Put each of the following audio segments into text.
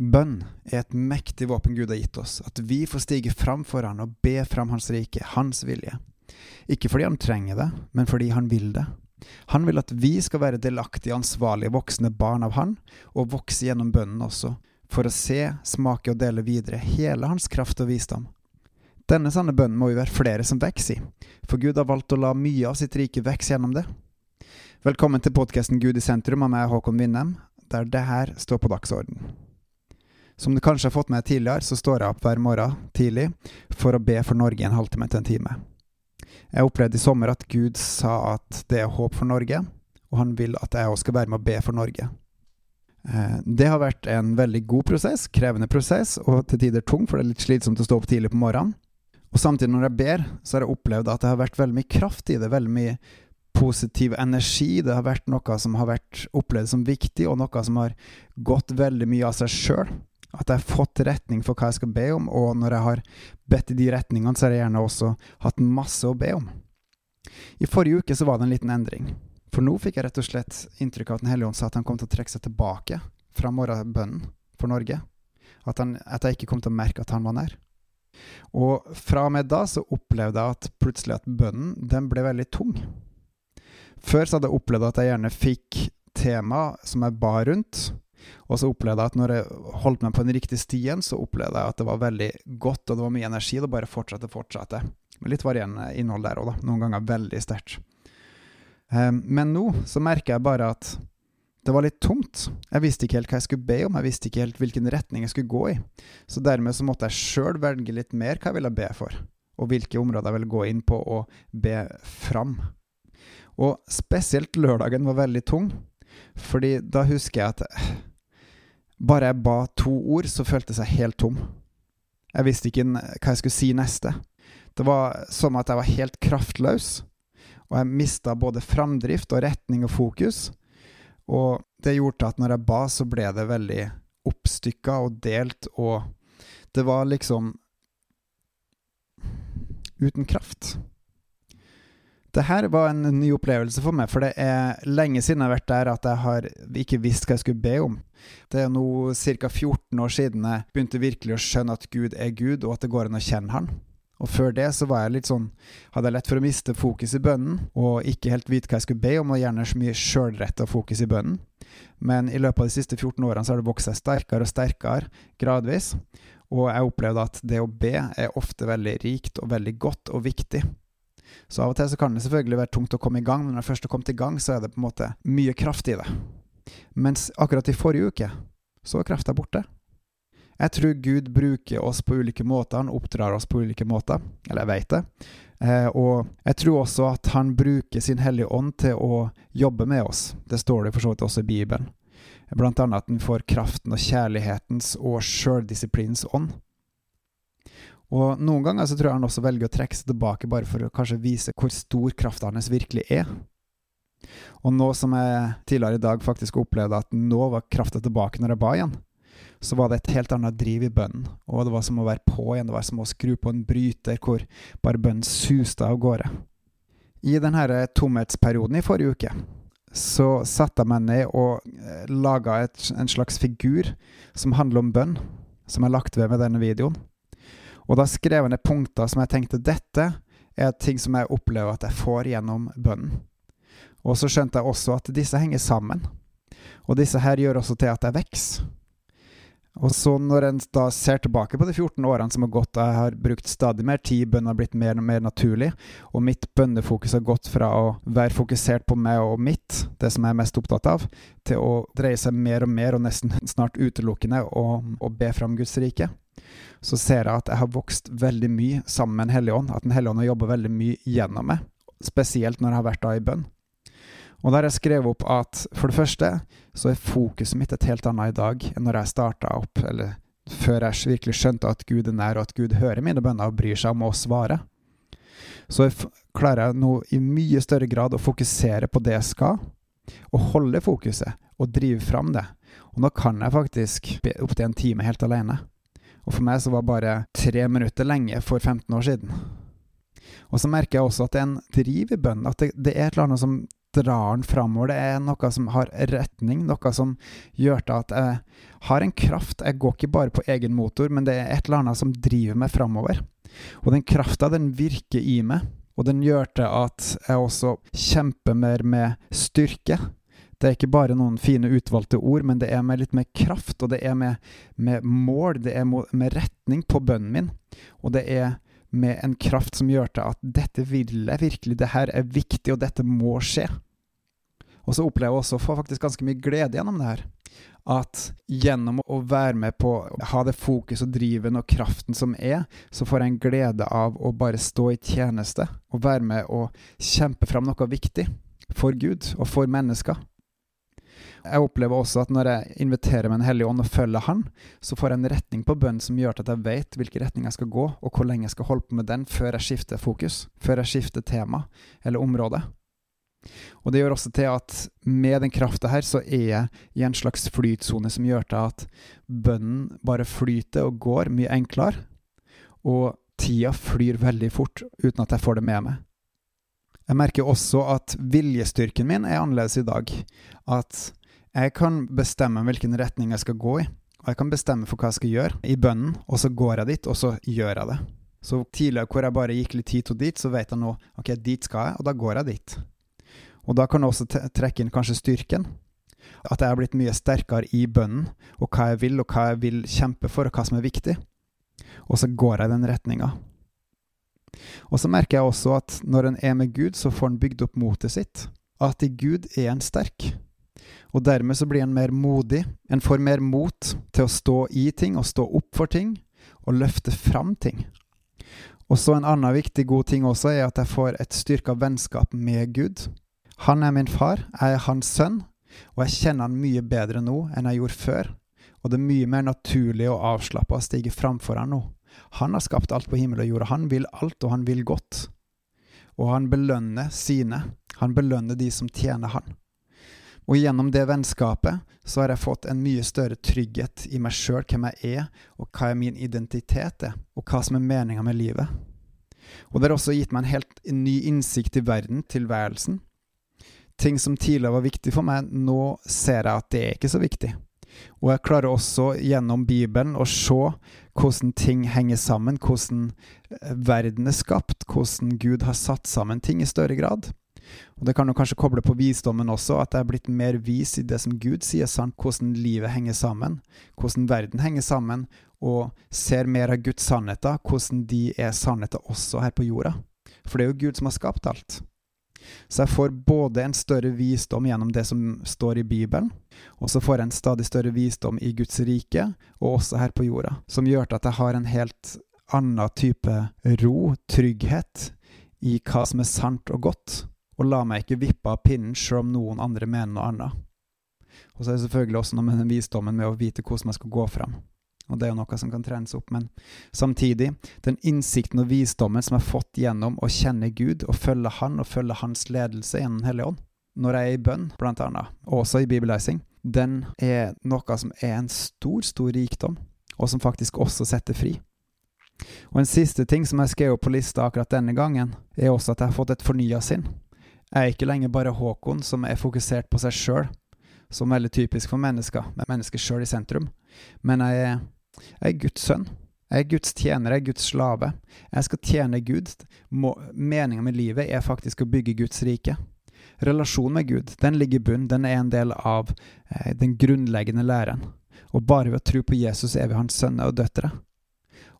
Bønn er et mektig våpen Gud har gitt oss, at vi får stige fram for Han og be fram Hans rike, Hans vilje. Ikke fordi Han trenger det, men fordi Han vil det. Han vil at vi skal være delaktige, ansvarlige voksne barn av Han, og vokse gjennom bønnen også, for å se, smake og dele videre hele Hans kraft og visdom. Denne sanne bønnen må vi være flere som vokser i, for Gud har valgt å la mye av sitt rike vokse gjennom det. Velkommen til podkasten Gud i sentrum av meg, Håkon Winnem, der det her står på dagsordenen. Som du kanskje har fått med tidligere, så står jeg opp hver morgen tidlig for å be for Norge en halvtime til en time. Jeg opplevde i sommer at Gud sa at det er håp for Norge, og han vil at jeg også skal være med å be for Norge. Eh, det har vært en veldig god prosess, krevende prosess, og til tider tung, for det er litt slitsomt å stå opp tidlig på morgenen. Og samtidig når jeg ber, så har jeg opplevd at det har vært veldig mye kraft i det, veldig mye positiv energi. Det har vært noe som har vært opplevd som viktig, og noe som har gått veldig mye av seg sjøl. At jeg har fått retning for hva jeg skal be om, og når jeg har bedt i de retningene, så har jeg gjerne også hatt masse å be om. I forrige uke så var det en liten endring. For nå fikk jeg rett og slett inntrykk av at Den hellige ånd sa at han kom til å trekke seg tilbake fra morgenbønnen for Norge. At, han, at jeg ikke kom til å merke at han var nær. Og fra og med da så opplevde jeg at plutselig at bønnen den ble veldig tung. Før så hadde jeg opplevd at jeg gjerne fikk tema som jeg ba rundt, og så opplevde jeg at når jeg holdt meg på den riktige stien, så opplevde jeg at det var veldig godt, og det var mye energi. Det bare fortsatte, fortsatte. Med litt varierende innhold der òg, da. Noen ganger veldig sterkt. Um, men nå så merker jeg bare at det var litt tomt. Jeg visste ikke helt hva jeg skulle be om, jeg visste ikke helt hvilken retning jeg skulle gå i. Så dermed så måtte jeg sjøl velge litt mer hva jeg ville be for, og hvilke områder jeg ville gå inn på og be fram. Og spesielt lørdagen var veldig tung, fordi da husker jeg at bare jeg ba to ord, så føltes jeg helt tom. Jeg visste ikke hva jeg skulle si neste. Det var som at jeg var helt kraftløs, og jeg mista både framdrift og retning og fokus. Og det gjorde at når jeg ba, så ble det veldig oppstykka og delt, og det var liksom uten kraft. Det her var en ny opplevelse for meg, for det er lenge siden jeg har vært der at jeg har ikke visst hva jeg skulle be om. Det er nå ca. 14 år siden jeg begynte virkelig å skjønne at Gud er Gud, og at det går an å kjenne Han. Og før det så var jeg litt sånn Hadde jeg lett for å miste fokus i bønnen, og ikke helt vite hva jeg skulle be om, og gjerne så mye sjølretta fokus i bønnen. Men i løpet av de siste 14 årene så har det vokst seg sterkere og sterkere, gradvis. Og jeg opplevde at det å be er ofte veldig rikt og veldig godt og viktig. Så av og til så kan det selvfølgelig være tungt å komme i gang, men når det først har kommet i gang, så er det på en måte mye kraft i det. Mens akkurat i forrige uke så var krafta borte. Jeg tror Gud bruker oss på ulike måter, han oppdrar oss på ulike måter, eller jeg vet det. Eh, og jeg tror også at han bruker Sin Hellige Ånd til å jobbe med oss. Det står det for så vidt også i Bibelen. Blant annet at han får kraften og kjærlighetens og sjøldisiplinens ånd. Og noen ganger så tror jeg han også velger å trekke seg tilbake bare for å kanskje vise hvor stor krafta hans virkelig er. Og nå som jeg tidligere i dag faktisk opplevde at nå var krafta tilbake når jeg ba igjen, så var det et helt annet driv i bønnen, og det var som å være på igjen, det var som å skru på en bryter hvor bare bønnen suste av gårde. I denne tomhetsperioden i forrige uke så satte jeg meg ned og eh, laga en slags figur som handler om bønn, som er lagt ved med denne videoen. Og da skrev jeg ned punkter som jeg tenkte dette er ting som jeg opplever at jeg får gjennom bønnen. Og så skjønte jeg også at disse henger sammen. Og disse her gjør også til at jeg vokser. Og så når en da ser tilbake på de 14 årene som har gått, jeg har brukt stadig mer tid, bønnen har blitt mer og mer naturlig, og mitt bønnefokus har gått fra å være fokusert på meg og mitt, det som jeg er mest opptatt av, til å dreie seg mer og mer, og nesten snart utelukkende, om å be fram Guds rike så ser jeg at jeg har vokst veldig mye sammen med Den hellige ånd. At Den hellige ånd har jobba veldig mye gjennom meg, spesielt når jeg har vært da i bønn. Og der har jeg skrevet opp at for det første så er fokuset mitt et helt annet i dag enn når jeg starta opp, eller før jeg virkelig skjønte at Gud er nær, og at Gud hører mine bønner og bryr seg om å svare. Så jeg klarer jeg nå i mye større grad å fokusere på det jeg skal, og holde fokuset og drive fram det. Og nå kan jeg faktisk opptil en time helt alene. Og for meg så var bare tre minutter lenge for 15 år siden. Og så merker jeg også at det er en driv i bønnen. At det, det, er et eller annet som drar den framover. Det er noe som har retning, noe som gjør til at jeg har en kraft. Jeg går ikke bare på egen motor, men det er et eller annet som driver meg framover. Og den krafta, den virker i meg, og den gjør til at jeg også kjemper mer med styrke. Det er ikke bare noen fine utvalgte ord, men det er med litt mer kraft, og det er med, med mål, det er med retning på bønnen min. Og det er med en kraft som gjør til at dette vil jeg virkelig, det her er viktig, og dette må skje. Og så opplever jeg også å få faktisk ganske mye glede gjennom det her. At gjennom å være med på å ha det fokus og driven og kraften som er, så får jeg en glede av å bare stå i tjeneste og være med og kjempe fram noe viktig for Gud og for mennesker. Jeg opplever også at når jeg inviterer med en hellig ånd og følger Han, så får jeg en retning på bønnen som gjør at jeg vet hvilken retning jeg skal gå, og hvor lenge jeg skal holde på med den før jeg skifter fokus, før jeg skifter tema eller område. Og det gjør også til at med den krafta her, så er jeg i en slags flytsone som gjør til at bønnen bare flyter og går mye enklere, og tida flyr veldig fort uten at jeg får det med meg. Jeg merker også at viljestyrken min er annerledes i dag. At jeg kan bestemme hvilken retning jeg skal gå i, og jeg kan bestemme for hva jeg skal gjøre i bønnen, og så går jeg dit, og så gjør jeg det. Så tidligere hvor jeg bare gikk litt hit og dit, så vet jeg nå ok, dit skal jeg, og da går jeg dit. Og da kan jeg også trekke inn kanskje styrken. At jeg har blitt mye sterkere i bønnen, og hva jeg vil, og hva jeg vil kjempe for, og hva som er viktig. Og så går jeg i den retninga. Og så merker jeg også at når en er med Gud, så får en bygd opp motet sitt. At i Gud er en sterk og dermed så blir en mer modig. En får mer mot til å stå i ting og stå opp for ting, og løfte fram ting. Og så en annen viktig god ting også er at jeg får et styrka vennskap med Gud. Han er min far, jeg er hans sønn, og jeg kjenner han mye bedre nå enn jeg gjorde før. Og det er mye mer naturlig og avslappa å stige framfor han nå. Han har skapt alt på himmel og jord, og han vil alt, og han vil godt. Og han belønner sine. Han belønner de som tjener han. Og gjennom det vennskapet så har jeg fått en mye større trygghet i meg sjøl, hvem jeg er, og hva er min identitet er, og hva som er meninga med livet. Og det har også gitt meg en helt ny innsikt i verden, tilværelsen. Ting som tidligere var viktig for meg, nå ser jeg at det er ikke så viktig. Og jeg klarer også gjennom Bibelen å se hvordan ting henger sammen, hvordan verden er skapt, hvordan Gud har satt sammen ting i større grad. Og Det kan jo kanskje koble på visdommen også, at jeg er blitt mer vis i det som Gud sier sant, hvordan livet henger sammen, hvordan verden henger sammen, og ser mer av Guds sannheter, hvordan de er sannheter også her på jorda. For det er jo Gud som har skapt alt. Så jeg får både en større visdom gjennom det som står i Bibelen, og så får jeg en stadig større visdom i Guds rike, og også her på jorda, som gjør at jeg har en helt annen type ro, trygghet, i hva som er sant og godt og la meg ikke vippe av pinnen selv om noen andre mener noe annet. Og så er det selvfølgelig også noe med den visdommen med å vite hvordan man skal gå fram. Og det er jo noe som kan trenes opp, men samtidig, den innsikten og visdommen som jeg har fått gjennom å kjenne Gud og følge Han og følge Hans ledelse gjennom Den hellige ånd, når jeg er i bønn, blant annet, også i bibelizing, den er noe som er en stor, stor rikdom, og som faktisk også setter fri. Og en siste ting som jeg skrev på lista akkurat denne gangen, er også at jeg har fått et fornya sinn. Jeg er ikke lenger bare Håkon som er fokusert på seg sjøl, som er veldig typisk for mennesker, med mennesket sjøl i sentrum. Men jeg er, jeg er Guds sønn. Jeg er Guds tjener, jeg er Guds slave. Jeg skal tjene Gud. Meninga med livet er faktisk å bygge Guds rike. Relasjonen med Gud den ligger i bunn, den er en del av eh, den grunnleggende læren. Og bare ved å tro på Jesus er vi hans sønner og døtre.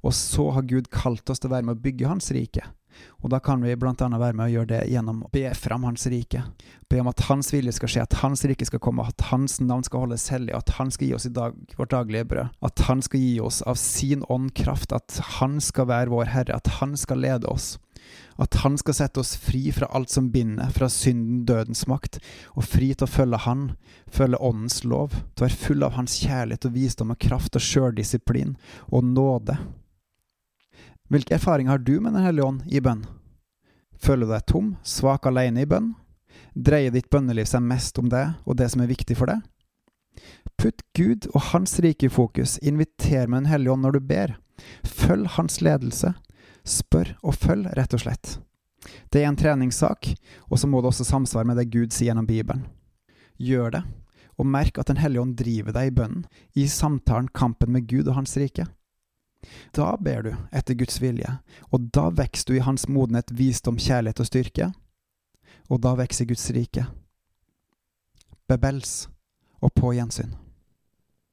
Og så har Gud kalt oss til å være med å bygge hans rike. Og da kan vi bl.a. være med å gjøre det gjennom å be fram Hans rike. Be om at Hans vilje skal skje, at Hans rike skal komme, at Hans navn skal holdes hellig, at Han skal gi oss i dag vårt daglige brød. At Han skal gi oss av sin ånd kraft, at Han skal være vår Herre, at Han skal lede oss. At Han skal sette oss fri fra alt som binder, fra synden, dødens makt, og fri til å følge Han, følge Åndens lov, til å være full av Hans kjærlighet og visdom og kraft og sjøldisiplin og nåde hvilke erfaringer har du med Den hellige ånd i bønn? Føler du deg tom, svak alene i bønn? Dreier ditt bønneliv seg mest om det og det som er viktig for deg? Putt Gud og Hans rike i fokus, inviter med Den hellige ånd når du ber. Følg Hans ledelse. Spør og følg, rett og slett. Det er en treningssak, og så må det også samsvare med det Gud sier gjennom Bibelen. Gjør det, og merk at Den hellige ånd driver deg i bønnen, i samtalen, kampen med Gud og Hans rike. Da ber du etter Guds vilje, og da vokser du i Hans modenhet, visdom, kjærlighet og styrke, og da vokser Guds rike. Bebels, og på gjensyn.